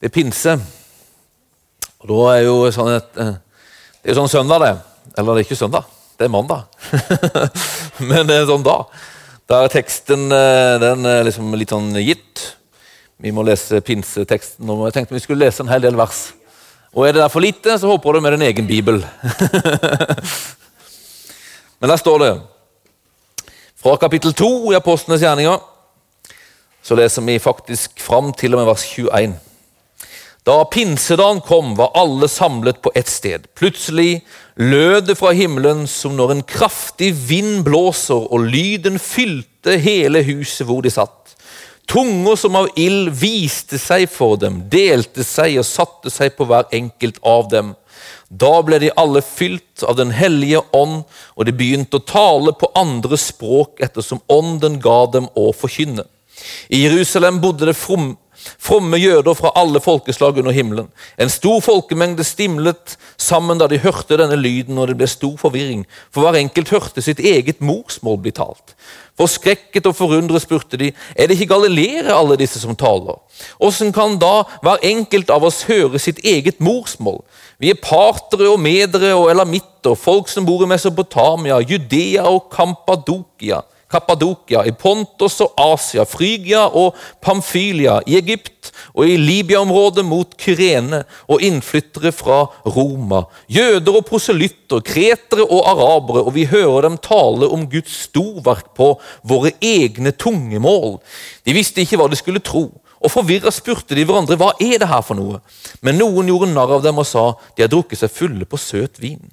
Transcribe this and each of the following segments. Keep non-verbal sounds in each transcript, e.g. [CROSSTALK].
Det er pinse. Og da er jo sånn et, eh, Det er jo sånn søndag, det. Eller det er ikke søndag, det er mandag. [LAUGHS] Men det er sånn da. Da er teksten eh, den er liksom litt sånn gitt. Vi må lese pinseteksten. og Jeg tenkte vi skulle lese en hel del vers. Og er det der for lite, så håper du med din egen bibel. [LAUGHS] Men der står det fra kapittel 2 i Apostlenes gjerninger, så leser vi faktisk fram til og med vers 21. Da pinsedagen kom, var alle samlet på ett sted. Plutselig lød det fra himmelen som når en kraftig vind blåser, og lyden fylte hele huset hvor de satt. Tunger som av ild viste seg for dem, delte seg og satte seg på hver enkelt av dem. Da ble de alle fylt av Den hellige ånd, og de begynte å tale på andre språk ettersom ånden ga dem å forkynne. I Jerusalem bodde det from, fromme jøder fra alle folkeslag under himmelen. En stor folkemengde stimlet sammen da de hørte denne lyden, og det ble stor forvirring, for hver enkelt hørte sitt eget morsmål bli talt. Forskrekket og forundret spurte de, er det ikke galileere alle disse som taler? Åssen kan da hver enkelt av oss høre sitt eget morsmål? Vi er partere og medere og elamitter, folk som bor i Mesopotamia, Judea og Kampadokia Kappadokia, i Pontos og Asia, Frygia og Pamfylia, i Egypt og i Libya-området mot Kyrene og innflyttere fra Roma, jøder og proselytter, kretere og arabere, og vi hører dem tale om Guds storverk på våre egne tungemål. De visste ikke hva de skulle tro. Og Forvirra spurte de hverandre hva er det her for noe. Men noen gjorde narr av dem og sa de har drukket seg fulle på søt vin.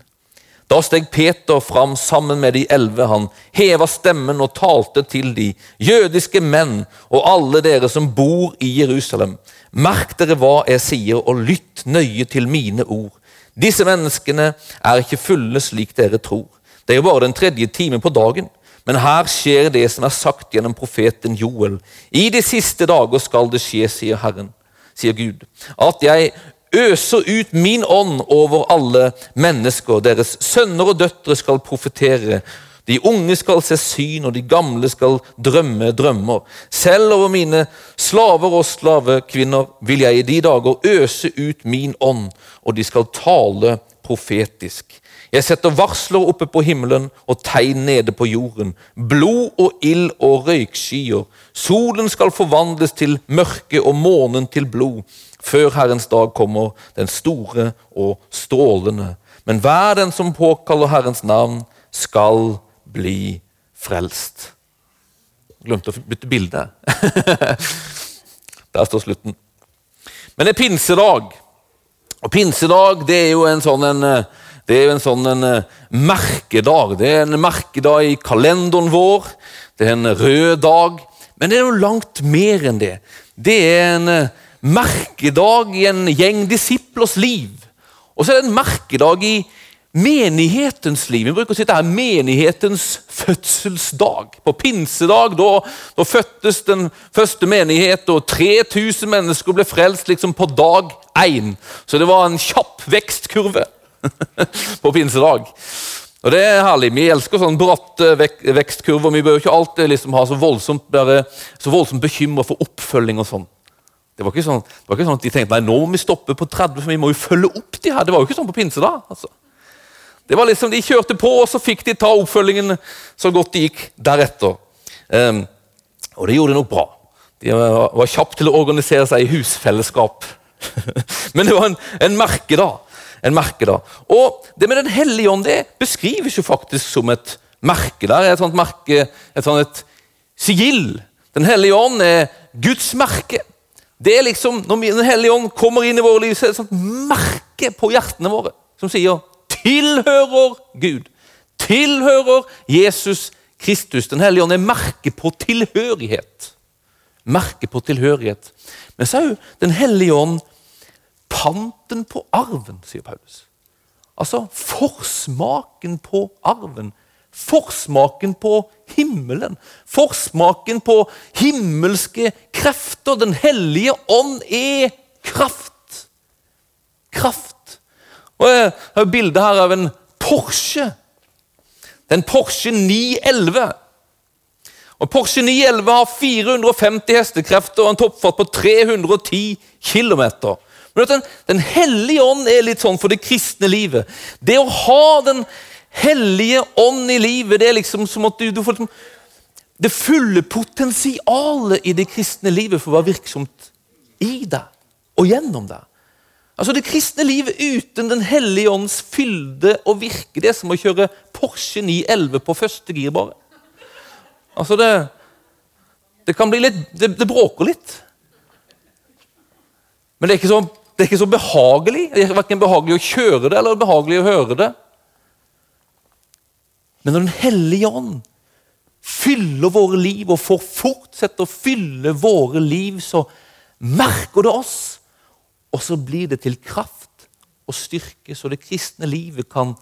Da steg Peter fram sammen med de elleve. Han heva stemmen og talte til de jødiske menn og alle dere som bor i Jerusalem. Merk dere hva jeg sier, og lytt nøye til mine ord. Disse menneskene er ikke fulle slik dere tror. Det er jo bare den tredje time på dagen. Men her skjer det som er sagt gjennom profeten Joel. I de siste dager skal det skje, sier Herren, sier Gud, at jeg øser ut min ånd over alle mennesker. Deres sønner og døtre skal profetere. De unge skal se syn, og de gamle skal drømme drømmer. Selv over mine slaver og slavekvinner vil jeg i de dager øse ut min ånd, og de skal tale profetisk. Jeg setter varsler oppe på himmelen og tegn nede på jorden. Blod og ild og røykskyer. Solen skal forvandles til mørke og månen til blod før Herrens dag kommer, den store og strålende. Men hver den som påkaller Herrens navn, skal bli frelst. Glemte å bytte bilde. [LAUGHS] Der står slutten. Men det er pinsedag. Og pinsedag det er jo en sånn en, det er jo en sånn en merkedag. Det er en merkedag i kalenderen vår. Det er en rød dag. Men det er jo langt mer enn det. Det er en merkedag i en gjeng disiplers liv. Og så er det en merkedag i menighetens liv. Vi bruker å si det her menighetens fødselsdag. På pinsedag da, da, fødtes den første menighet, og 3000 mennesker ble frelst liksom på dag én. Så det var en kjapp vekstkurve [LAUGHS] på pinsedag. Og Det er herlig. Vi elsker sånn bratt vek og Vi bør ikke alltid liksom ha så voldsomt, så voldsomt bekymra for oppfølging og sånn. Det var, sånn, det var, ikke sånn, at de tenkte nei, nå må vi stoppe på 30, for vi må jo følge opp de her. Det var jo ikke sånn på pinse da. Altså. Det var liksom, De kjørte på, og så fikk de ta oppfølgingen så godt det gikk deretter. Um, og det gjorde de nok bra. De var, var kjappe til å organisere seg i husfellesskap. [LAUGHS] Men det var en, en merkedag. En merke da. Og det med Den hellige ånd det beskrives jo faktisk som et merke. Der er et sånt merke, et sånt et sigill. Den hellige ånd er Guds merke. Det er liksom, Når Den hellige ånd kommer inn i våre liv, så er det et sånt merke på hjertene våre som sier 'tilhører Gud'. Tilhører Jesus Kristus. Den hellige ånd er merke på tilhørighet. Merke på tilhørighet. Men så er jo Den hellige ånd panten på arven, sier Paulus. Altså forsmaken på arven. Forsmaken på himmelen. Forsmaken på himmelske krefter. Den hellige ånd er kraft. Kraft. Og Jeg har et bilde her av en Porsche. Det er en Porsche 911. Og Porsche 911 har 450 hestekrefter og en toppfart på 310 km. Men den, den hellige ånd er litt sånn for det kristne livet. Det å ha Den hellige ånd i livet, det er liksom som at du, du får liksom, det fulle potensialet i det kristne livet for å være virksomt i deg og gjennom deg. Altså Det kristne livet uten Den hellige ånds fylde og virke, det er som å kjøre Porsche 911 på første gir, bare. Altså det, det kan bli litt det, det, bråker litt. Men det er, ikke så, det er ikke så behagelig. Det er verken behagelig å kjøre det eller behagelig å høre det. Men når Den hellige ånd fyller våre liv og får fortsette å fylle våre liv, så merker det oss. Og så blir det til kraft og styrke, så det kristne livet kan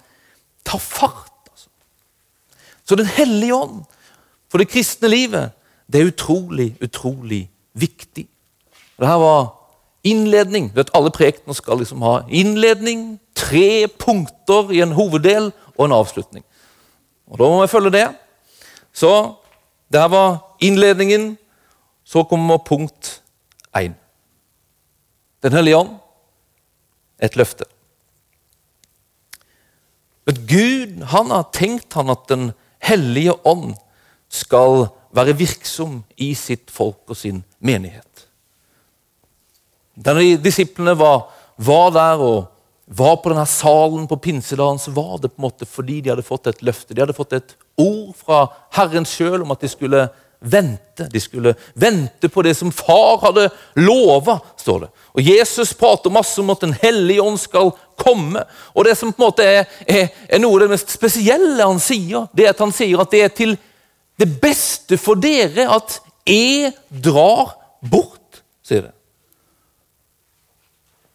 ta fart. Altså. Så Den hellige ånd for det kristne livet, det er utrolig, utrolig viktig. Dette var innledning. Vet, alle prekener skal liksom ha innledning, tre punkter i en hoveddel og en avslutning. Og Da må vi følge det. Så det her var innledningen. Så kommer punkt én. Den hellige ånd et løfte. Men Gud han har tenkt han at Den hellige ånd skal være virksom i sitt folk og sin menighet. Da disiplene var, var, der og var på denne salen på pinsedagen, så var det på en måte fordi de hadde fått et løfte. De hadde fått et ord fra Herren sjøl om at de skulle vente. De skulle vente på det som far hadde lova, står det. Og Jesus prater masse om at Den hellige ånd skal komme. Og Det som på en måte er, er, er noe av det mest spesielle han sier, det er at han sier at det er til det beste for dere at jeg drar bort, sier det.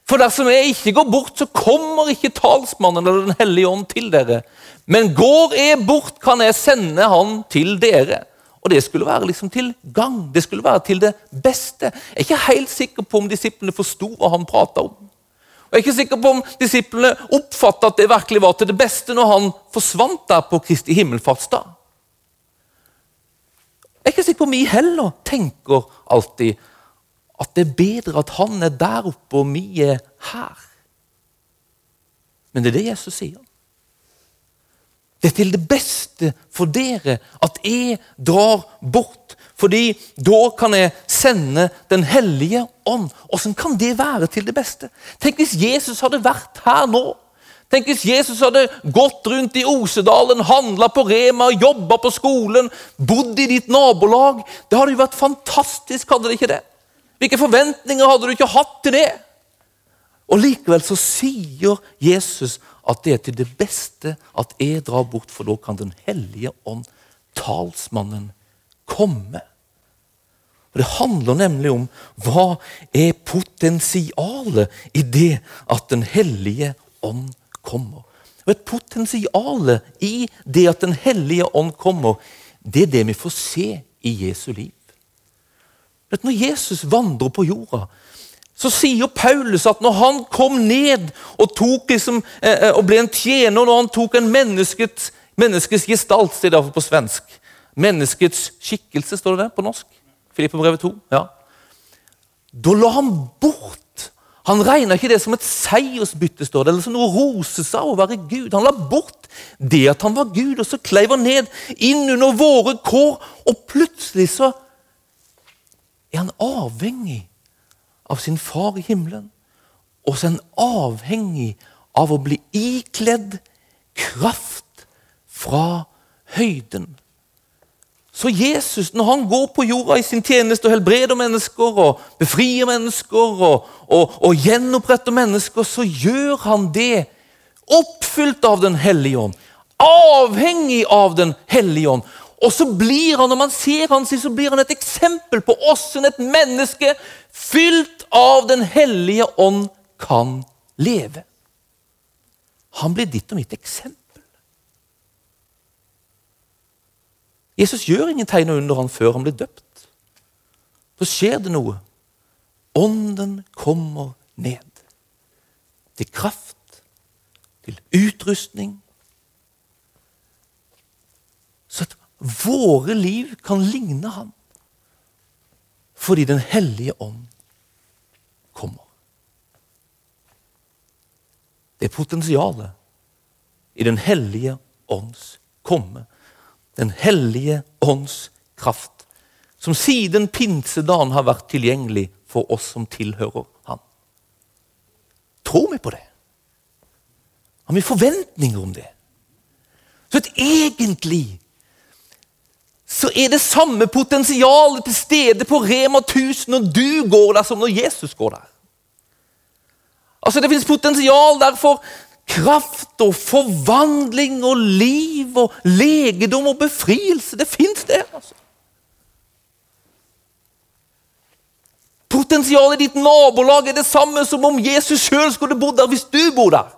For dersom jeg ikke går bort, så kommer ikke talsmannen eller Den hellige ånd til dere. Men går jeg bort, kan jeg sende han til dere. Og det skulle være liksom til gang. Det skulle være til det beste. Jeg er ikke helt sikker på om disiplene forsto hva han prata om. Og Jeg er ikke sikker på om disiplene oppfatta at det virkelig var til det beste når han forsvant der på Kristi himmelfartsdag. Jeg er ikke sikker på om vi heller tenker alltid at det er bedre at han er der oppe og vi er her. Men det er det Jesus sier. Det er til det beste for dere at jeg drar bort. Fordi da kan jeg sende Den hellige ånd. Åssen kan det være til det beste? Tenk hvis Jesus hadde vært her nå Tenk hvis Jesus hadde gått rundt i Osedalen, handla på Rema, jobba på skolen, bodd i ditt nabolag. Det hadde jo vært fantastisk, hadde det ikke det? Hvilke forventninger hadde du ikke hatt til det? Og Likevel så sier Jesus at det er til det beste at jeg drar bort, for da kan Den hellige ånd, talsmannen, komme. Og Det handler nemlig om hva er potensialet i det at Den hellige ånd kommer. Og Et potensial i det at Den hellige ånd kommer, det er det vi får se i Jesu liv. Når Jesus vandrer på jorda, så sier Paulus at når han kom ned og, liksom, eh, og ble en tjener, når han tok en menneskets, menneskets gestalt, står det på svensk Menneskets skikkelse, står det det på norsk? Filippebrevet 2. ja. Da la han bort han regna ikke det som et seiersbytte, står det, eller som noe å rose seg av å være Gud. Han la bort det at han var Gud, og så kleiv han ned inn under våre kår. Og plutselig så er han avhengig av sin far i himmelen. Og så er han avhengig av å bli ikledd kraft fra høyden. Så Jesus, når han går på jorda i sin tjeneste og helbreder mennesker og befrier mennesker og, og, og gjenoppretter mennesker, så gjør han det oppfylt av Den hellige ånd. Avhengig av Den hellige ånd. Og så blir han, Når man ser han, så blir han et eksempel på åssen et menneske fylt av Den hellige ånd kan leve. Han blir ditt og mitt eksempel. Jesus gjør ingen tegn under han før han blir døpt. Så skjer det noe. Ånden kommer ned. Til kraft, til utrustning. Så våre liv kan ligne ham. Fordi Den hellige ånd kommer. Det er potensialet i Den hellige ånds komme. Den hellige ånds kraft, som siden pinsedagen har vært tilgjengelig for oss som tilhører Han. Tror vi på det? Har vi forventninger om det? Så at egentlig så er det samme potensialet til stede på Rema 1000 når du går der, som når Jesus går der. Altså Det fins potensial der for kraft og forvandling og liv og legedom og befrielse. Det fins det. altså. Potensialet i ditt nabolag er det samme som om Jesus sjøl skulle bodd der hvis du bor der.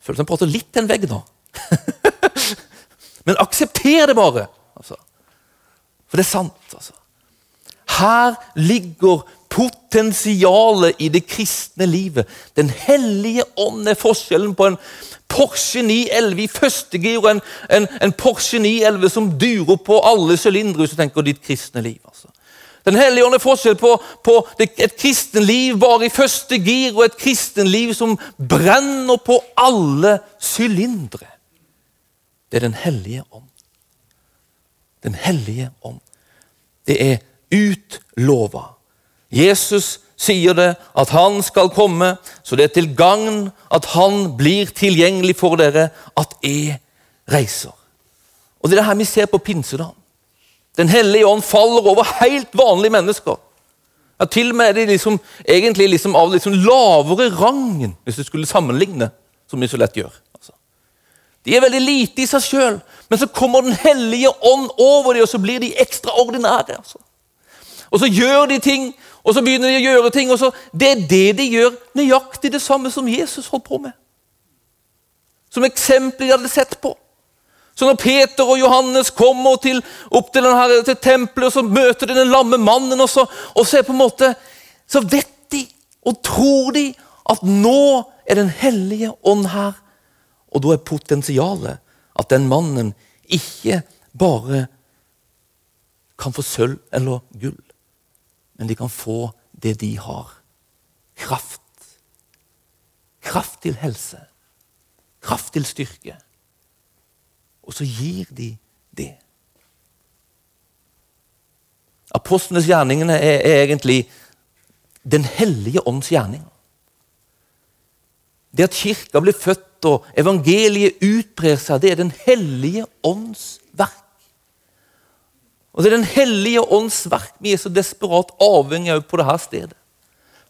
Føler som jeg prater litt til en vegg nå. [LAUGHS] Men aksepter det bare. Altså. For det er sant. altså. Her ligger potensialet i det kristne livet. Den hellige ånd er forskjellen på en Porsche 911 i første gir og en, en, en Porsche 911 som durer på alle sylindere hvis du tenker ditt kristne liv. Altså. Den hellige ånd er forskjell på, på et kristenliv bare i første gir og et kristenliv som brenner på alle sylindere. Det er Den hellige ånd. Den hellige ånd. Det er utlova. Jesus sier det, at han skal komme, så det er til gagn at han blir tilgjengelig for dere, at jeg reiser. Og Det er det her vi ser på pinsedagen. Den hellige ånd faller over helt vanlige mennesker. Ja, til og med er de liksom, egentlig liksom av liksom lavere rangen, hvis du skulle sammenligne, som vi så lett gjør. De er veldig lite i seg sjøl, men så kommer Den hellige ånd over dem, og så blir de ekstraordinære. Altså. Og så gjør de ting, og så begynner de å gjøre ting. og så, Det er det de gjør, nøyaktig det samme som Jesus holdt på med. Som eksempel de hadde sett på. Så når Peter og Johannes kommer til, opp til, denne, til tempelet, og så møter de den lamme mannen, og så, og så, måte, så vet de og tror de at nå er Den hellige ånd her. Og da er potensialet at den mannen ikke bare kan få sølv eller gull, men de kan få det de har. Kraft. Kraft til helse. Kraft til styrke. Og så gir de det. Apostlenes gjerningene er, er egentlig Den hellige ånds gjerning. Det at kirka blir født og evangeliet utbrer seg, det er Den hellige ånds verk. Og Det er Den hellige ånds verk vi er så desperat avhengig av på dette stedet.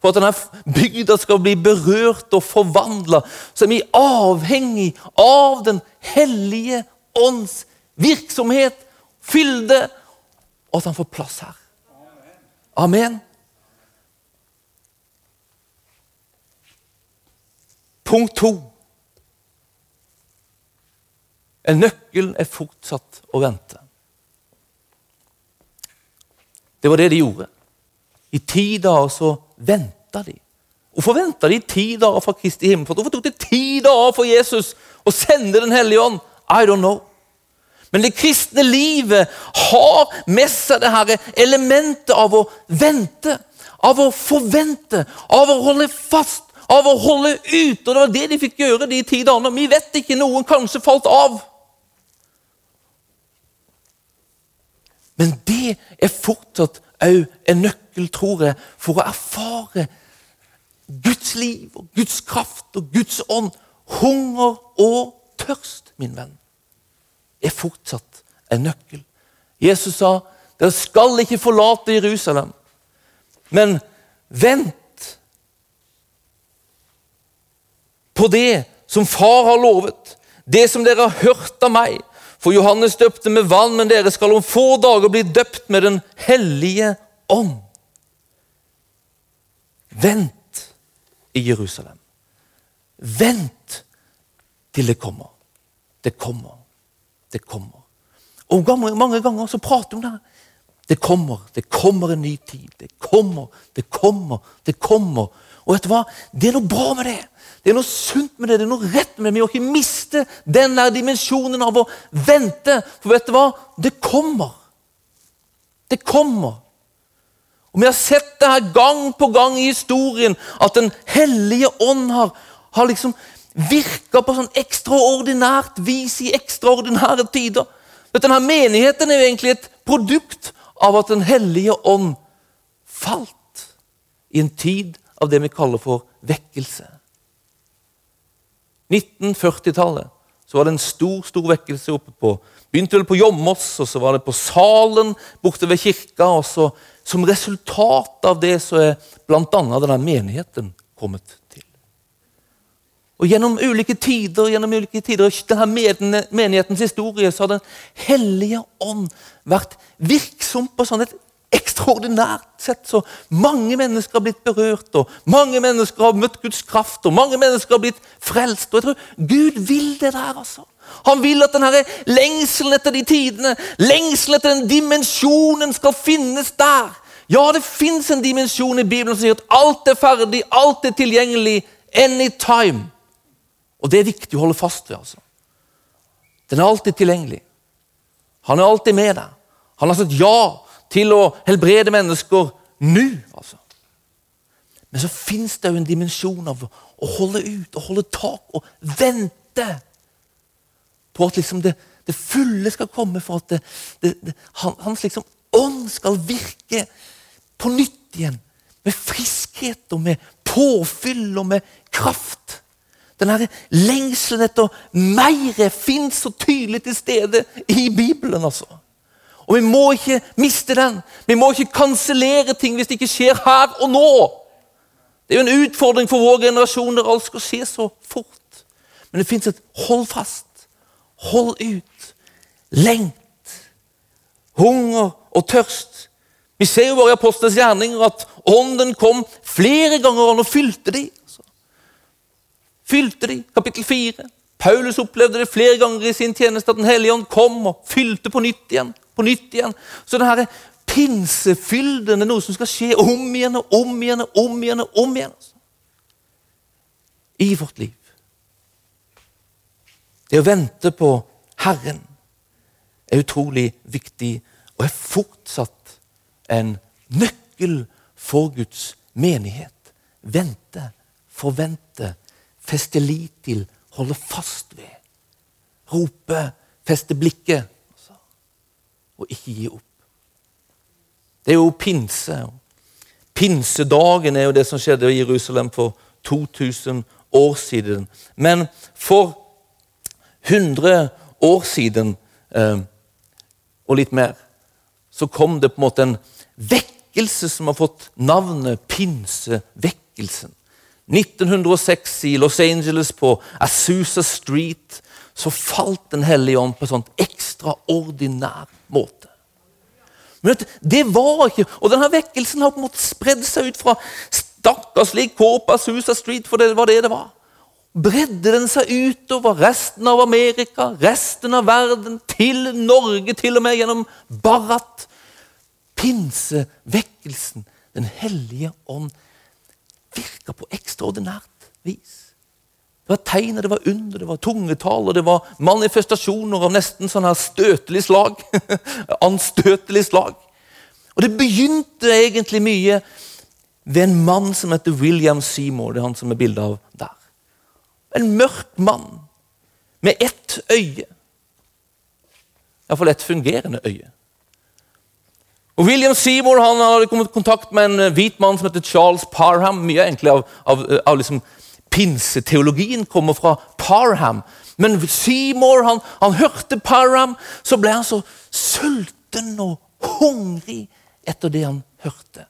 For at denne bygda skal bli berørt og forvandla, så er vi avhengig av Den hellige ånds virksomhet, fylde, og at han får plass her. Amen. Punkt to. En nøkkel er fortsatt å vente. Det var det de gjorde. I ti dager så venta de. Hvorfor venta de ti dager fra Kristi himmelfart? Hvorfor tok det ti dager for Jesus å sende Den hellige ånd? I don't know. Men det kristne livet har med seg det her elementet av å vente, av å forvente, av å holde fast, av å holde ut. Og Det var det de fikk gjøre de ti dagene. Vi vet ikke, noen kanskje falt av. Men det er fortsatt òg en nøkkel, tror jeg, for å erfare Guds liv og Guds kraft og Guds ånd. Hunger og tørst, min venn, er fortsatt en nøkkel. Jesus sa dere skal ikke forlate Jerusalem, men vent på det som far har lovet, det som dere har hørt av meg. For Johannes døpte med vann, men dere skal om få dager bli døpt med Den hellige ånd. Vent i Jerusalem. Vent til det kommer. Det kommer. Det kommer. Og Mange ganger så prater vi om det. Det kommer, det kommer en ny tid. Det kommer, det kommer, det kommer. Og vet du hva? Det er noe bra med det. Det er noe sunt med det, det er noe rett med det. Vi må ikke miste den der dimensjonen av å vente. For vet du hva? Det kommer. Det kommer. Og Vi har sett det her gang på gang i historien, at Den hellige ånd har, har liksom virka på sånn ekstraordinært vis i ekstraordinære tider. Denne Menigheten er jo egentlig et produkt av at Den hellige ånd falt i en tid av det vi kaller for vekkelse. 1940-tallet så var det en stor stor vekkelse oppe på Begynte vel på Jommos, og så var det på Salen borte ved kirka. og så Som resultat av det så er bl.a. denne menigheten kommet til. Og Gjennom ulike tider gjennom ulike tider, denne menighetens historie så har Den hellige ånd vært virksom på sånn et ekstraordinært sett. Så mange mennesker har blitt berørt, og mange mennesker har møtt Guds kraft, og mange mennesker har blitt frelst. Og jeg tror Gud vil det der, altså. Han vil at denne lengselen etter de tidene, lengselen etter den dimensjonen, skal finnes der. Ja, det fins en dimensjon i Bibelen som sier at alt er ferdig, alt er tilgjengelig, anytime. Og det er viktig å holde fast ved. altså. Den er alltid tilgjengelig. Han er alltid med deg. Han har sagt ja til å helbrede mennesker nå. altså. Men så fins det jo en dimensjon av å holde ut og holde tak og vente på at liksom det, det, fulle skal komme, for at det, det, hans liksom ånd skal virke på nytt igjen. Med friskhet og med påfyll og med kraft. Den lengselen etter mer fins så tydelig til stede i Bibelen. altså. Og vi må ikke miste den. Vi må ikke kansellere ting hvis det ikke skjer her og nå. Det er jo en utfordring for vår generasjon der alt skal skje så fort. Men det fins et hold fast, hold ut, lengt, hunger og tørst. Vi ser jo bare i Apostelens gjerninger at ånden kom flere ganger og fylte de. Fylte de, kapittel 4. Paulus opplevde det flere ganger i sin tjeneste at Den hellige ånd kom og fylte på nytt igjen på nytt igjen. Så denne pinsefylden er noe som skal skje om igjen og om igjen og om igjen. og om igjen. Altså. I vårt liv. Det å vente på Herren er utrolig viktig og er fortsatt en nøkkel for Guds menighet. Vente, forvente, feste lit til, holde fast ved. Rope, feste blikket og ikke gi opp. Det er jo pinse. Pinsedagen er jo det som skjedde i Jerusalem for 2000 år siden. Men for 100 år siden eh, og litt mer så kom det på en måte en vekkelse som har fått navnet pinsevekkelsen. 1906 i Los Angeles, på Azusa Street, så falt Den hellige ånd på en sånn ekstraordinær måte. Men det var ikke, Og denne vekkelsen har på en måte spredd seg ut fra stakkarslig Kåpa Susa Street, for det var det det var. Bredde den seg utover resten av Amerika, resten av verden, til Norge, til og med gjennom Barat. Pinsevekkelsen, Den hellige ånd, virka på ekstraordinært vis. Det var tegn, det var under, det var tungetall og det var manifestasjoner av nesten sånn her støtelig slag. [LAUGHS] Anstøtelig slag. Og det begynte egentlig mye ved en mann som heter William Seymour. Det er han som er bildet av der. En mørk mann med ett øye. Iallfall et fungerende øye. Og William Seymour han hadde kommet i kontakt med en hvit mann som heter Charles Parham. Mye egentlig av, av, av liksom pinseteologien kommer fra Parham. Men Seymour han, han hørte Parham, så ble han så sulten og hungrig etter det han hørte.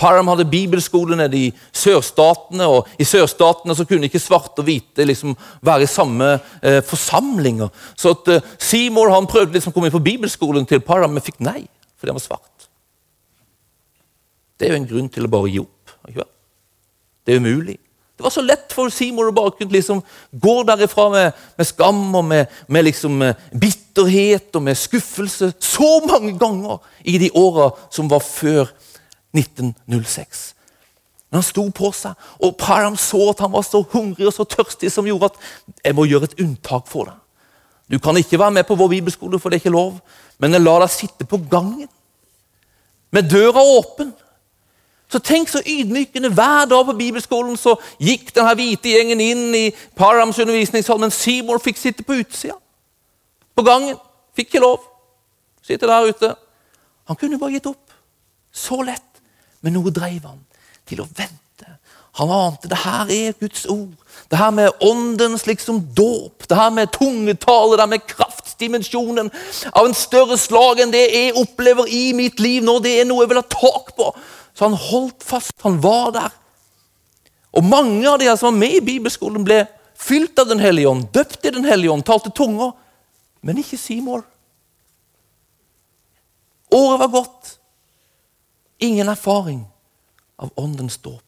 Parham hadde bibelskole nede i sørstatene, og i sørstatene så kunne ikke svarte og hvite liksom være i samme eh, forsamlinger. Så at eh, Seymour han prøvde liksom å komme inn på bibelskolen til Parham, men fikk nei fordi han var svart. Det er jo en grunn til å bare gi opp. Det er umulig. Det var så lett for Simon å bare kunne liksom gå derifra med, med skam og med, med liksom, eh, bitterhet og med skuffelse så mange ganger i de åra som var før 1906. Men han sto på seg, og Param så at han var så hungrig og så tørstig som gjorde at jeg må gjøre et unntak for deg. Du kan ikke være med på vår bibelskole, for det er ikke lov, men jeg lar deg sitte på gangen med døra åpen. Så tenk så ydmykende. Hver dag på bibelskolen så gikk denne hvite gjengen inn i Params undervisningssal, men Seymour fikk sitte på utsida. På gangen. Fikk ikke lov. Sitte der ute. Han kunne bare gitt opp. Så lett. Men noe dreiv han til å vente. Han ante det her er Guds ord. Det her med åndens liksom dåp, det her med tungetale, det her med kraftdimensjonen av en større slag enn det jeg opplever i mitt liv nå. Det er noe jeg vil ha tak på. Så han holdt fast. Han var der. Og mange av de som var med i bibelskolen, ble fylt av Den hellige ånd, døpt i Den hellige ånd, talte tunger. Men ikke Seymour. Året var gått. Ingen erfaring av åndens dåp.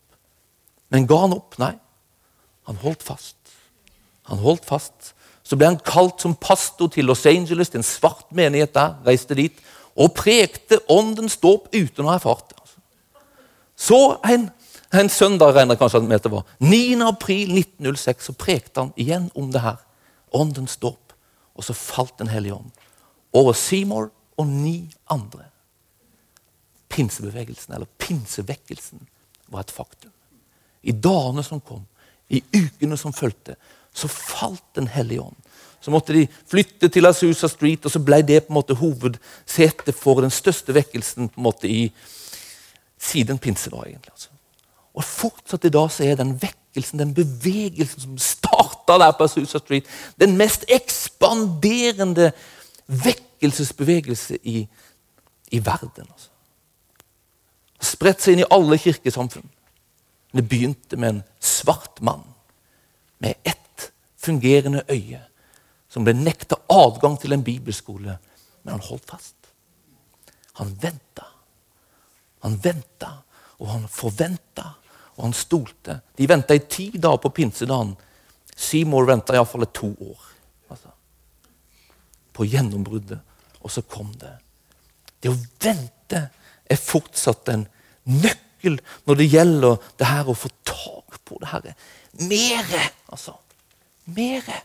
Men ga han opp? Nei. Han holdt fast. Han holdt fast. Så ble han kalt som pastor til Los Angeles, til en svart menighet der. Reiste dit og prekte åndens dåp uten å ha erfart det. Så en, en søndag regner kanskje med det var, 9. april 1906 så prekte han igjen om det her. Åndens dåp. Og så falt Den hellige ånd over Seymour og ni andre pinsebevegelsen, eller pinsevekkelsen, var et faktum. I dagene som kom, i ukene som fulgte, så falt Den hellige ånd. Så måtte de flytte til Azusa Street, og så ble det på en måte hovedsetet for den største vekkelsen på en måte i siden pinse. var egentlig. Altså. Og fortsatt i dag så er den vekkelsen, den bevegelsen som starta der på Azusa Street, den mest ekspanderende vekkelsesbevegelse i, i verden. Altså spredt seg inn i alle kirkesamfunn. Det begynte med en svart mann med ett fungerende øye som ble nekta adgang til en bibelskole, men han holdt fast. Han venta. Han venta, og han forventa, og han stolte. De venta i ti dager på pinsedagen. Seymour venta iallfall to år altså, på gjennombruddet, og så kom det. Det å vente er fortsatt en nøkkel når det gjelder det her å få tak på det her. Mere, altså. Mere.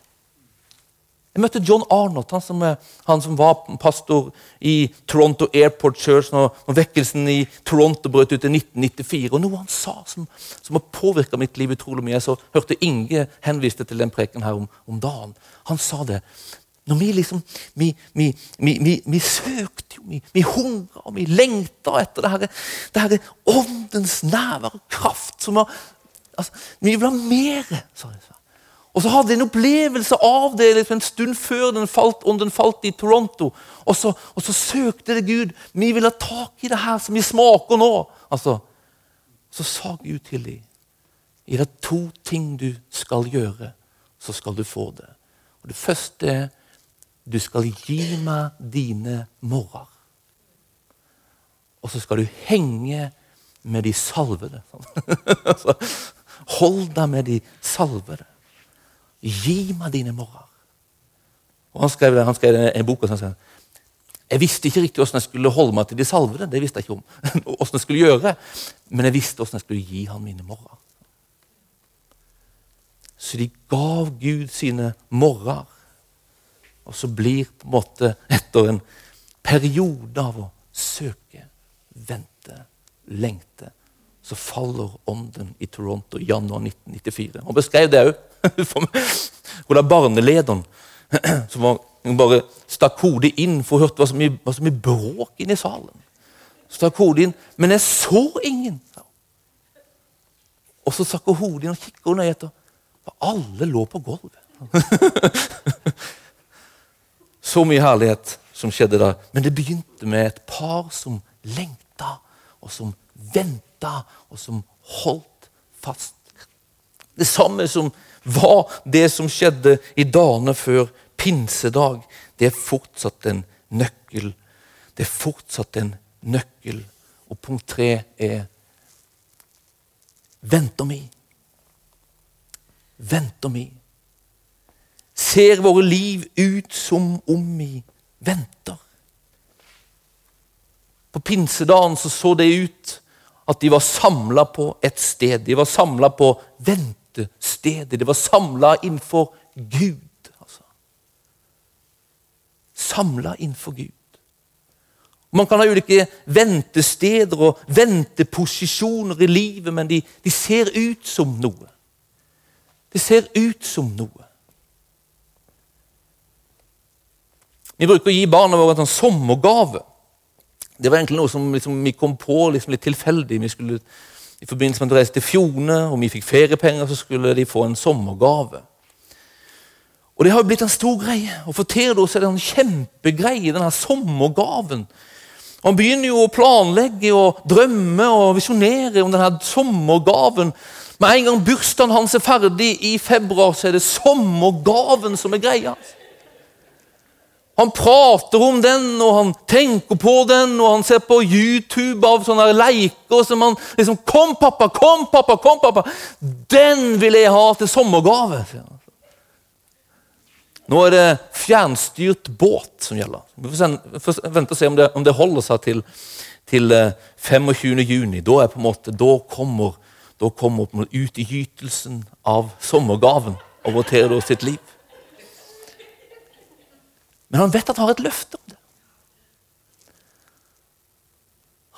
Jeg møtte John Arnott, han som, han som, var pastor i Toronto Airport Church når, når vekkelsen i Toronto brøt ut i 1994. og Noe han sa som, som har påvirka mitt liv utrolig mye. Så hørte Inge henviste til den preken her om, om dagen. Han sa det. Når vi liksom Vi, vi, vi, vi søkte jo, vi, vi hungra og vi lengta etter det her, det her åndens nærvær og kraft. som var, altså, Vi vil ha mer. Og så hadde de en opplevelse av det liksom en stund før den falt, ånden falt i Toronto. Og så, og så søkte det Gud. Vi vil ha tak i det her som vi smaker nå. Altså, så sa Gud til dem i det to ting du skal gjøre, så skal du få det. Og Det første er du skal gi meg dine morrer. Og så skal du henge med de salvede. [LAUGHS] Altså, hold deg med de salvede. Gi meg dine morgener. Og Han skrev, han skrev en bok og han sa jeg visste ikke riktig hvordan jeg skulle holde meg til de salvede. det visste jeg ikke om, [LAUGHS] hvordan jeg skulle gjøre, Men jeg visste hvordan jeg skulle gi ham mine morgener. Så de gav Gud sine morgener og så blir på en måte etter en periode av å søke, vente, lengte, så faller ånden i Toronto i januar 1994. Han beskrev det òg. Hun er barnelederen som bare stakk hodet inn for å høre hva så mye, var så mye bråk inne i salen. Stakk hodet inn, Men jeg så ingen. Og så stakk hun hodet inn og kikket ned etter. Alle lå på gulvet. [LAUGHS] Så mye herlighet som skjedde da. Men det begynte med et par som lengta, og som venta, og som holdt fast. Det samme som var det som skjedde i dagene før pinsedag. Det er fortsatt en nøkkel. Det er fortsatt en nøkkel. Og punkt tre er venter mi Venter mi ser våre liv ut som om vi venter. På pinsedagen så, så det ut at de var samla på et sted. De var samla på ventestedet. De var samla innenfor Gud. Altså. Samla innenfor Gud. Man kan ha ulike ventesteder og venteposisjoner i livet, men de, de ser ut som noe. Det ser ut som noe. Vi bruker å gi barna våre en sånn sommergave. Det var egentlig noe som liksom, vi kom på liksom litt tilfeldig. Vi skulle, I forbindelse med at vi reiste til Fjone og vi fikk feriepenger, så skulle de få en sommergave. Og Det har jo blitt en stor greie. Og For Theodor er det en kjempegreie, denne sommergaven. Han begynner jo å planlegge og drømme og visjonere om denne sommergaven. Med en gang bursdagen hans er ferdig i februar, så er det sommergaven som er greia. Han prater om den, og han tenker på den, og han ser på YouTube av sånne leker som han liksom 'Kom, pappa! Kom, pappa! Kom, pappa!' Den vil jeg ha til sommergave. Nå er det fjernstyrt båt som gjelder. Vi får vente og se om det, om det holder seg til, til 25. Eh, juni. Da, måte, da kommer, kommer utgytelsen av sommergaven over Theodor sitt liv. Men han vet at han har et løfte om det.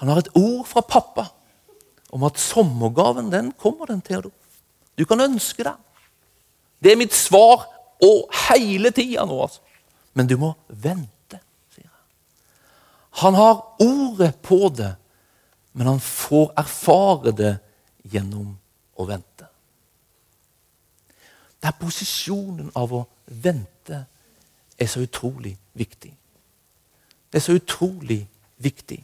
Han har et ord fra pappa om at sommergaven den kommer den, Theodor. Du kan ønske deg. Det er mitt svar og hele tida nå, altså. Men du må vente, sier han. Han har ordet på det, men han får erfare det gjennom å vente. Det er posisjonen av å vente er så utrolig viktig. Det er så utrolig viktig.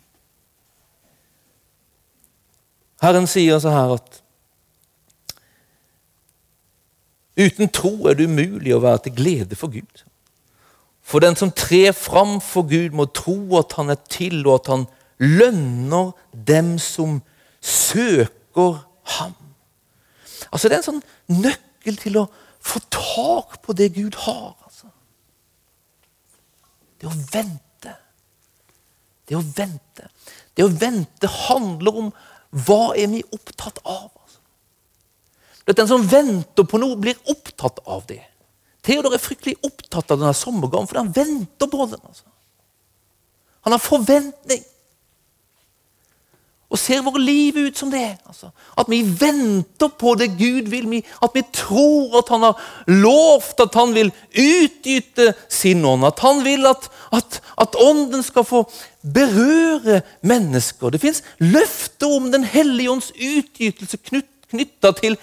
Herren sier så her at Uten tro er det umulig å være til glede for Gud. For den som trer fram for Gud, må tro at han er til, og at han lønner dem som søker ham. Altså Det er en sånn nøkkel til å få tak på det Gud har. Altså. Det å vente. Det å vente. Det å vente handler om hva er vi opptatt av. At Den som venter på noe, blir opptatt av det. Theodor er fryktelig opptatt av denne sommergaven, for han venter på den. Altså. Han har forventning. Og ser våre liv ut som det. Altså. At vi venter på det Gud vil. At vi tror at han har lovt at han vil utgyte sin ånd. At han vil at, at, at ånden skal få berøre mennesker. Det fins løfter om Den hellige ånds utgytelse knytta til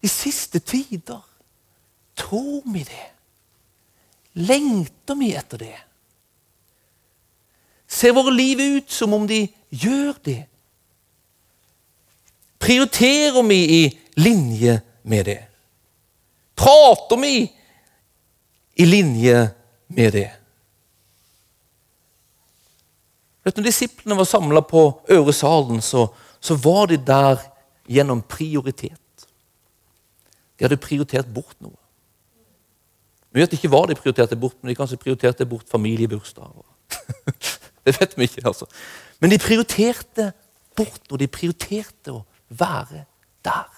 de siste tider. Tror vi det? Lengter vi etter det? Ser våre liv ut som om de gjør det? Prioriterer vi i linje med det? Prater vi i linje med det? Vet du, Når disiplene var samla på øresalen, så, så var de der gjennom prioritet. De hadde prioritert bort noe. Vi vet ikke hva de prioriterte bort, men de kanskje prioriterte bort familiebursdager. [LAUGHS] det vet vi ikke, altså. Men de prioriterte bort noe. De prioriterte å være der.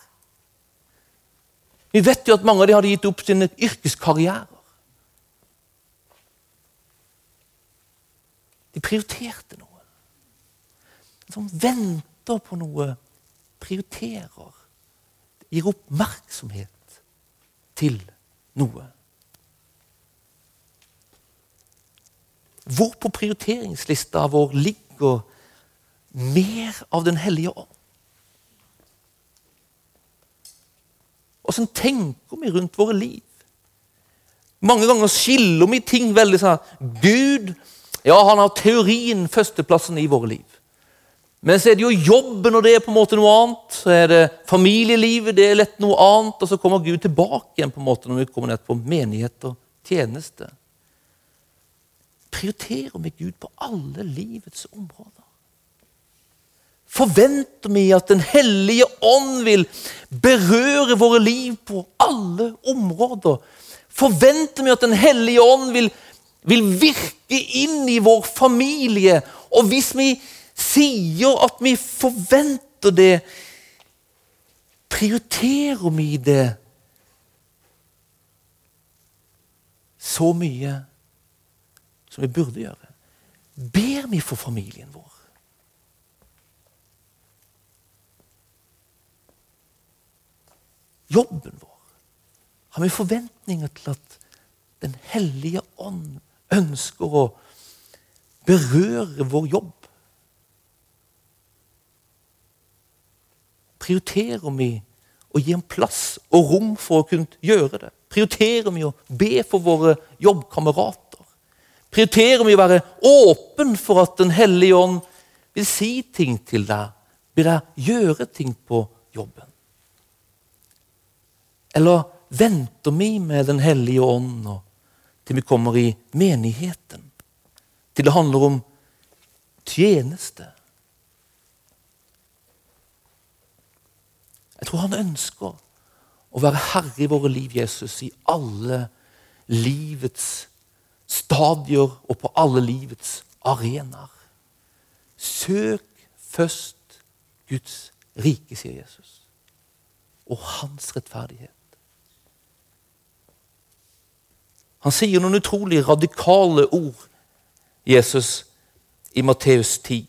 Vi vet jo at mange av dem hadde gitt opp sine yrkeskarrierer. De prioriterte noe. Som venter på noe, prioriterer gir oppmerksomhet til noe. Hvor på prioriteringslista vår ligger mer av Den hellige ånd? Åssen tenker vi rundt våre liv? Mange ganger skiller vi ting veldig sånn Gud ja, han har teorien førsteplassen i våre liv. Men så er det jo jobben, og det er på en måte noe annet. Så er det familielivet, det er lett noe annet. Og så kommer Gud tilbake igjen på en måte når vi kommer ned på menighet og tjeneste. Prioriterer vi Gud på alle livets områder? Forventer vi at Den hellige ånd vil berøre våre liv på alle områder? Forventer vi at Den hellige ånd vil vil virke inn i vår familie. Og hvis vi sier at vi forventer det, prioriterer vi det så mye som vi burde gjøre? Ber vi for familien vår? Jobben vår? Har vi forventninger til at Den hellige ånd ønsker å berøre vår jobb? Prioriterer vi å gi en plass og rom for å kunne gjøre det? Prioriterer vi å be for våre jobbkamerater? Prioriterer vi å være åpen for at Den hellige ånd vil si ting til deg? Vil deg gjøre ting på jobben? Eller venter vi med Den hellige ånd til vi kommer i menigheten? Til det handler om tjeneste? Jeg tror han ønsker å være herre i våre liv, Jesus, i alle livets stadier og på alle livets arenaer. Søk først Guds rike, sier Jesus, og hans rettferdighet. Han sier noen utrolig radikale ord, Jesus, i Matteus 10.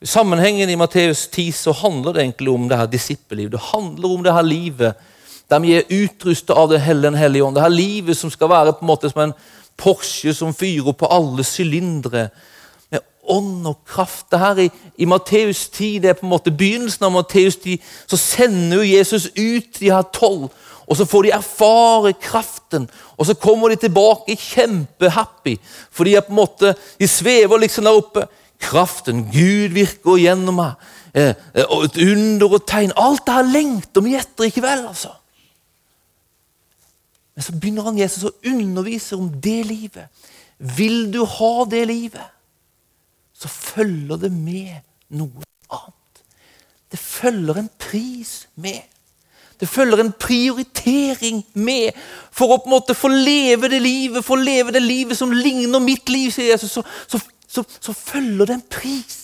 I sammenhengen i Matteus 10 så handler det egentlig om det her disippellivet. Det handler om det her livet der vi er utrustet av Den hellige ånd. Det her livet som skal være på en måte som en Porsche som fyrer på alle sylindere. Med ånd og kraft. Det her i, i Matteus 10 det er på en måte begynnelsen av Matteus 10. Så sender jo Jesus ut de her tolv. Og så får de erfare kraften, og så kommer de tilbake kjempehappy. For de er på en måte, de svever liksom der oppe kraften. Gud virker gjennom meg. Eh, eh, og et under og tegn. Alt det her lengter vi etter i kveld, altså. Men så begynner han Jesus å undervise om det livet. Vil du ha det livet, så følger det med noe annet. Det følger en pris med. Det følger en prioritering med for å på en måte få leve det livet, få leve det livet som ligner mitt liv, sier Jesus. Så, så så, så følger det en pris.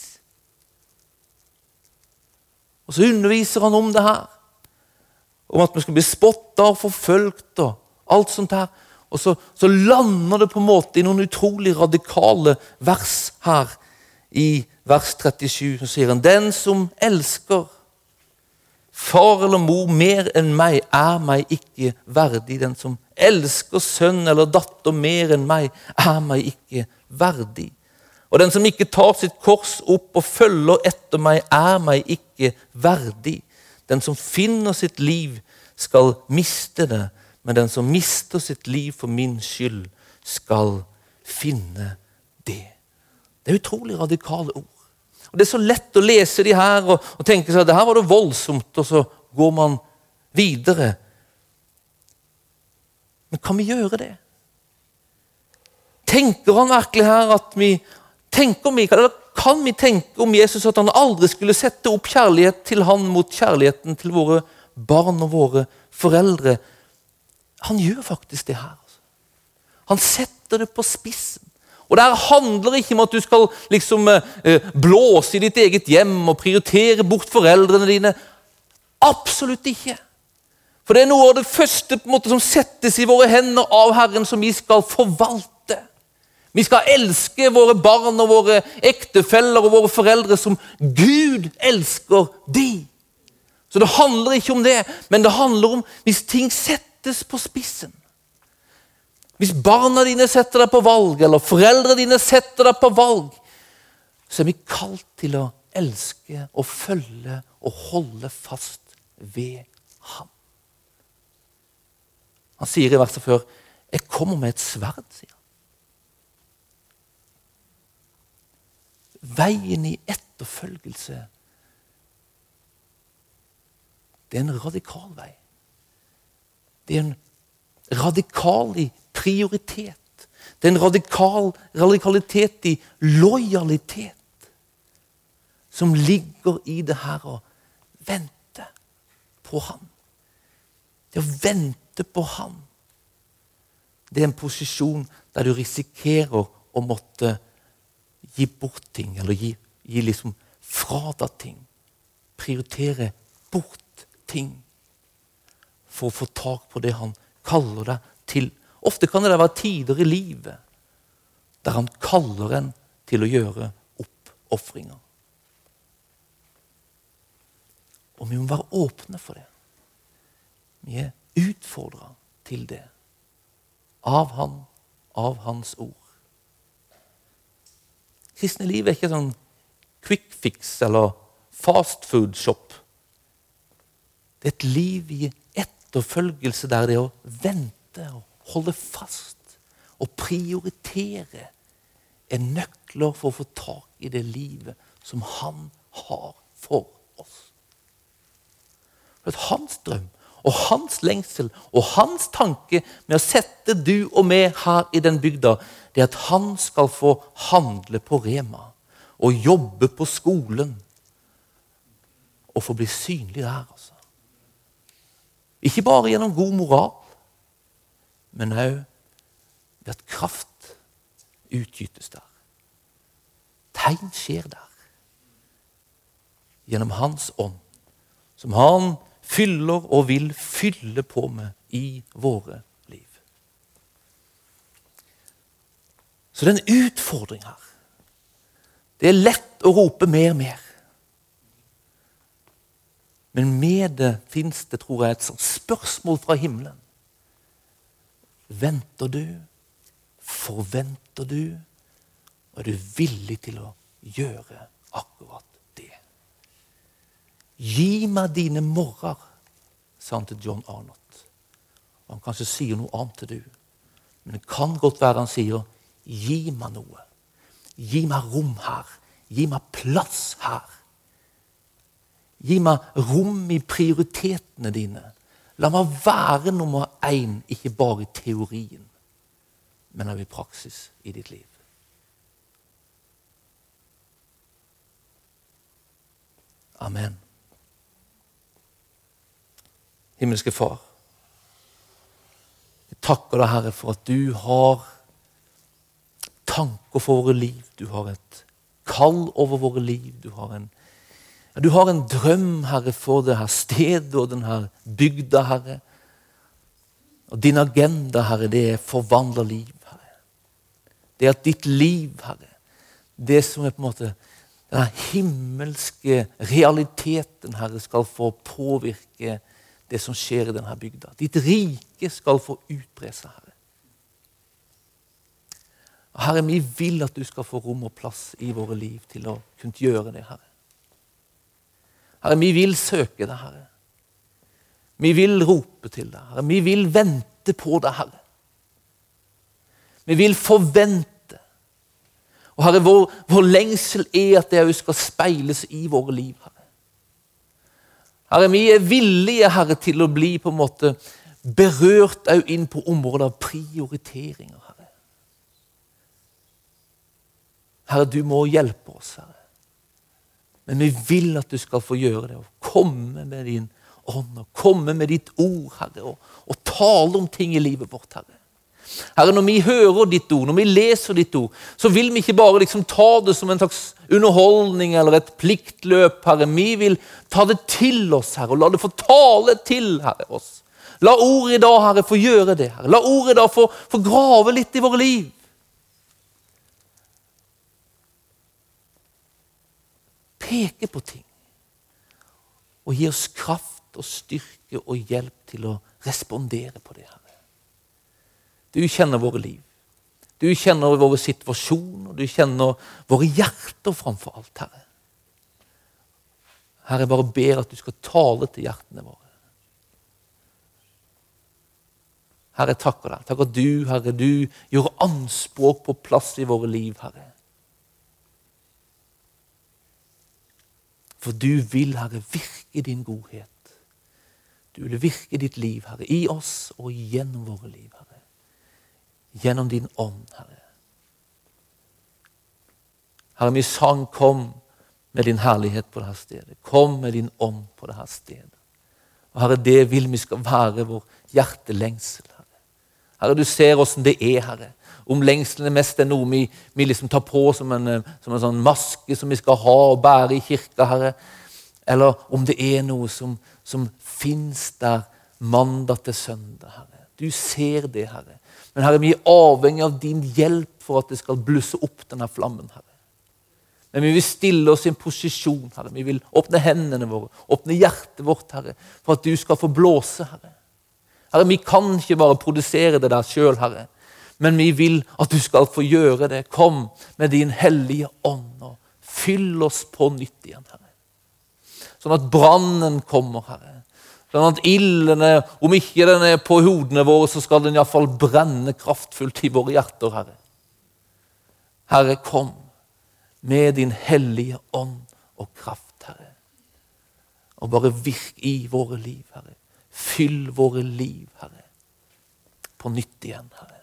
Og så underviser han om det her. Om at vi skal bli spotta og forfulgt og alt sånt her. Og så, så, lander det på en måte i noen utrolig radikale vers her i vers 37. Så sier han den som elsker far eller mor mer enn meg, er meg ikke verdig. Den som elsker sønn eller datter mer enn meg, er meg ikke verdig. Og den som ikke tar sitt kors opp og følger etter meg, er meg ikke verdig. Den som finner sitt liv, skal miste det, men den som mister sitt liv for min skyld, skal finne det. Det er utrolig radikale ord. Og Det er så lett å lese de her og, og tenke seg at det her var det voldsomt, og så går man videre. Men kan vi gjøre det? Tenker han virkelig her at vi tenker vi, eller Kan vi tenke om Jesus at han aldri skulle sette opp kjærlighet til han mot kjærligheten til våre barn og våre foreldre? Han gjør faktisk det her. Altså. Han setter det på spissen. Og Det handler ikke om at du skal liksom eh, blåse i ditt eget hjem og prioritere bort foreldrene dine. Absolutt ikke. For det er noe av det første måte som settes i våre hender av Herren, som vi skal forvalte. Vi skal elske våre barn og våre ektefeller og våre foreldre som Gud elsker de. Så det handler ikke om det, men det handler om hvis ting settes på spissen. Hvis barna dine setter deg på valg, eller foreldrene dine setter deg på valg, så er vi kalt til å elske og følge og holde fast ved ham. Han sier i verset før 'Jeg kommer med et sverd', sier han. Veien i etterfølgelse det er en radikal vei. Det er en radikal i prioritet. Det er en radikal radikalitet i lojalitet som ligger i det her å vente på ham. Det å vente på ham. det er en posisjon der du risikerer å måtte gi bort ting, eller gi, gi liksom fra ting. Prioritere bort ting for å få tak på det han kaller deg til. Ofte kan det være tider i livet der han kaller en til å gjøre oppofringer. Og vi må være åpne for det. Vi er utfordra til det. Av Han, av Hans ord. Kristne liv er ikke sånn quick fix eller fast food shop. Det er et liv i etterfølgelse der det er å vente og holde fast og prioritere er nøkler for å få tak i det livet som han har for oss. For Hans drøm og hans lengsel og hans tanke med å sette du og meg her i den bygda, det er at han skal få handle på Rema og jobbe på skolen og få bli synlig der. altså. Ikke bare gjennom god moral, men òg ved at kraft utgytes der. Tegn skjer der. Gjennom Hans ånd, som han fyller og vil fylle på med i våre liv. Så det er en utfordring her. Det er lett å rope mer, mer. Men med det fins det, tror jeg, et sånt spørsmål fra himmelen. Venter du? Forventer du? Og er du villig til å gjøre akkurat det? Gi meg dine morrer, sa han til John Arnott. Og han kanskje sier noe annet til du, men det kan godt være han sier gi meg noe. Gi meg rom her. Gi meg plass her. Gi meg rom i prioritetene dine. La meg være nummer én, ikke bare i teorien, men også i praksis i ditt liv. Amen. himmelske Far. Jeg takker deg, Herre, for at du har tanker for våre liv. Du har et kall over våre liv. Du har en, du har en drøm, Herre, for det her stedet og denne bygda, Herre. Og din agenda, Herre, det er forvandla liv, Herre. Det er at ditt liv, Herre, det som er på en måte den himmelske realiteten, Herre, skal få påvirke det som skjer i denne bygda. Ditt rike skal få utbre seg, Herre. Herre, vi vil at du skal få rom og plass i våre liv til å kunne gjøre det, Herre. Herre, vi vil søke deg, Herre. Vi vil rope til deg, Herre. Vi vil vente på deg, Herre. Vi vil forvente. Og Herre, vår, vår lengsel er at det òg skal speiles i våre liv, Herre. Herre, vi er villige Herre, til å bli på en måte berørt òg inn på området av prioriteringer. Herre. Herre, du må hjelpe oss, Herre. Men vi vil at du skal få gjøre det. og Komme med din ånd og komme med ditt ord, Herre, og, og tale om ting i livet vårt, Herre. Herre, Når vi hører ditt ord, når vi leser ditt ord, så vil vi ikke bare liksom ta det som en slags underholdning eller et pliktløp. Herre. Vi vil ta det til oss, Herre, og la det få tale til Herre, oss. La ordet i dag Herre, få gjøre det. Herre. La ordet i dag få, få grave litt i våre liv. Peke på ting og gi oss kraft og styrke og hjelp til å respondere på det. Herre. Du kjenner våre liv. Du kjenner våre situasjoner, du kjenner våre hjerter framfor alt, Herre. Herre, bare ber at du skal tale til hjertene våre. Herre, jeg takker deg. Takk at du, Herre, du gjør anspråk på plass i våre liv, Herre. For du vil, Herre, virke din godhet. Du vil virke ditt liv, Herre, i oss og gjennom våre liv, Herre gjennom din ånd, Herre. Herre, vi sang 'Kom med din herlighet på dette stedet'. Kom med din ånd på dette stedet. Og Herre, det vil vi skal være vår hjertelengsel. Herre. Herre, du ser åssen det er, Herre. Om lengselen er mest er noe vi, vi liksom tar på som en, som en sånn maske som vi skal ha og bære i kirka, Herre. Eller om det er noe som, som fins der mandag til søndag, Herre. Du ser det, Herre. Men Herre, vi er avhengig av din hjelp for at det skal blusse opp denne flammen, Herre. Men vi vil stille oss i en posisjon, Herre. Vi vil åpne hendene våre, åpne hjertet vårt, Herre, for at du skal få blåse, Herre. Herre, Vi kan ikke bare produsere det der sjøl, Herre, men vi vil at du skal få gjøre det. Kom med din hellige ånd og fyll oss på nytt igjen, Herre. Sånn at brannen kommer, Herre. Sånn at ilden, om ikke den er på hodene våre, så skal den iallfall brenne kraftfullt i våre hjerter, Herre. Herre, kom med din hellige ånd og kraft, Herre. Og bare virk i våre liv, Herre. Fyll våre liv, Herre. På nytt igjen, Herre.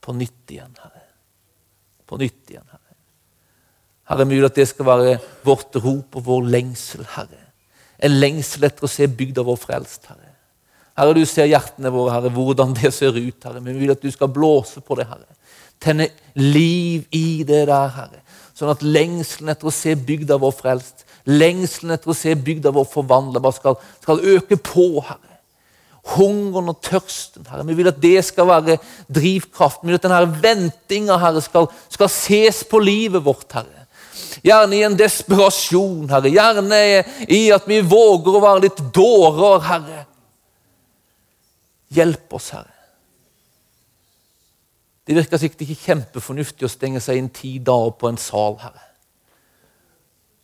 På nytt igjen, Herre. På nytt igjen, Herre. Herre, mulig at det skal være vårt rop og vår lengsel, Herre. En lengsel etter å se bygda vår frelst, Herre. Herre, du ser hjertene våre, Herre, hvordan det ser ut, Herre. Men vi vil at du skal blåse på det, Herre. Tenne liv i det der, Herre. Sånn at lengselen etter å se bygda vår frelst, lengselen etter å se bygda vår forvandla, skal, skal øke på, Herre. Hungeren og tørsten, Herre. Vi vil at det skal være drivkraften. Vi vil at denne ventinga, Herre, skal, skal ses på livet vårt, Herre. Gjerne i en desperasjon, Herre. Gjerne i at vi våger å være litt dårer, Herre. Hjelp oss, Herre. Det virker sikkert ikke kjempefornuftig å stenge seg inn ti dager på en sal, Herre.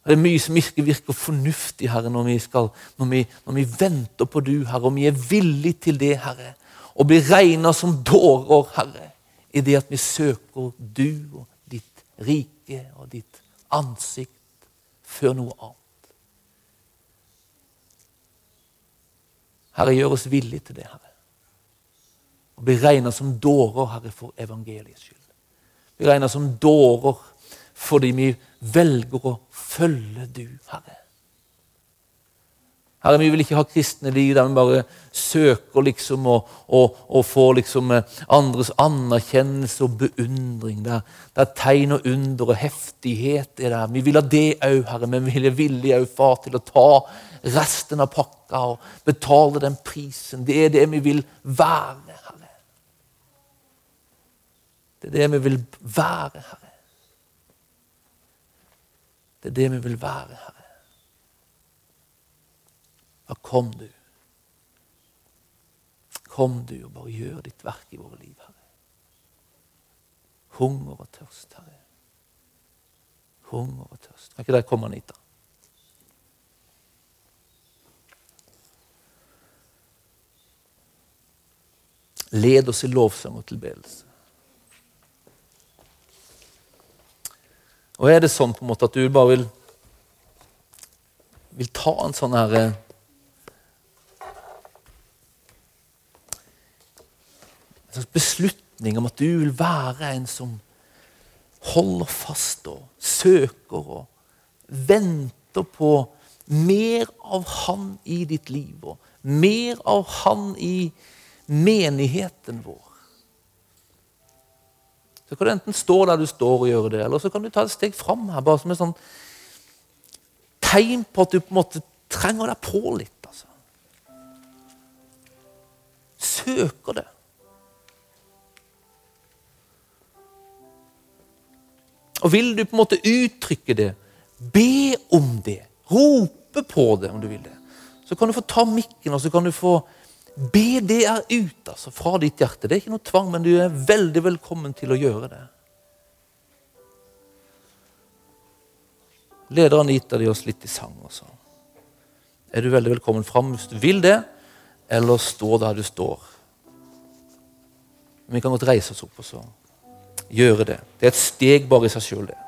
Det er mye som ikke virker fornuftig, Herre, når vi, skal, når vi, når vi venter på du, Herre, og vi er villige til det, Herre, og blir regna som dårer, Herre, i det at vi søker du og ditt rike og ditt ansikt før noe annet. Herre, gjør oss villige til det, Herre og blir regna som dårer, Herre, for evangeliets skyld. Blir regna som dårer fordi vi velger å følge du, Herre. Herre, Vi vil ikke ha kristne liv der vi bare søker liksom å, å, å få liksom eh, andres anerkjennelse og beundring. Der, der tegn og under og heftighet er der. Vi vil ha det òg, Herre, men vi er villige òg, Far, til å ta resten av pakka og betale den prisen. Det er det vi vil være. Herre. Det er det vi vil være, Herre. Det er det vi vil være, Herre. Ja, kom du. Kom du og bare gjør ditt verk i våre liv, Herre. Hunger og tørst, Herre. Hunger og tørst. Kan ikke dere komme, Anita? Led oss i lovsang og tilbedelse. Og er det sånn på en måte at du bare vil, vil ta en sånn her eh, En slags beslutning om at du vil være en som holder fast og søker og venter på mer av Han i ditt liv og mer av Han i menigheten vår. Så kan du enten stå der du står og gjøre det, eller så kan du ta et steg fram her, bare som et sånn tegn på at du på en måte trenger deg på litt. altså. Søker det. Og vil du på en måte uttrykke det, be om det, rope på det om du vil det, så kan du få ta mikken og så kan du få Be det er ut altså, fra ditt hjerte. Det er ikke noe tvang, men du er veldig velkommen til å gjøre det. Leder Anita oss litt i sang også. Er du veldig velkommen fram hvis du vil det, eller stå der du står. Vi kan godt reise oss opp og så gjøre det. Det er et steg bare i seg sjøl, det.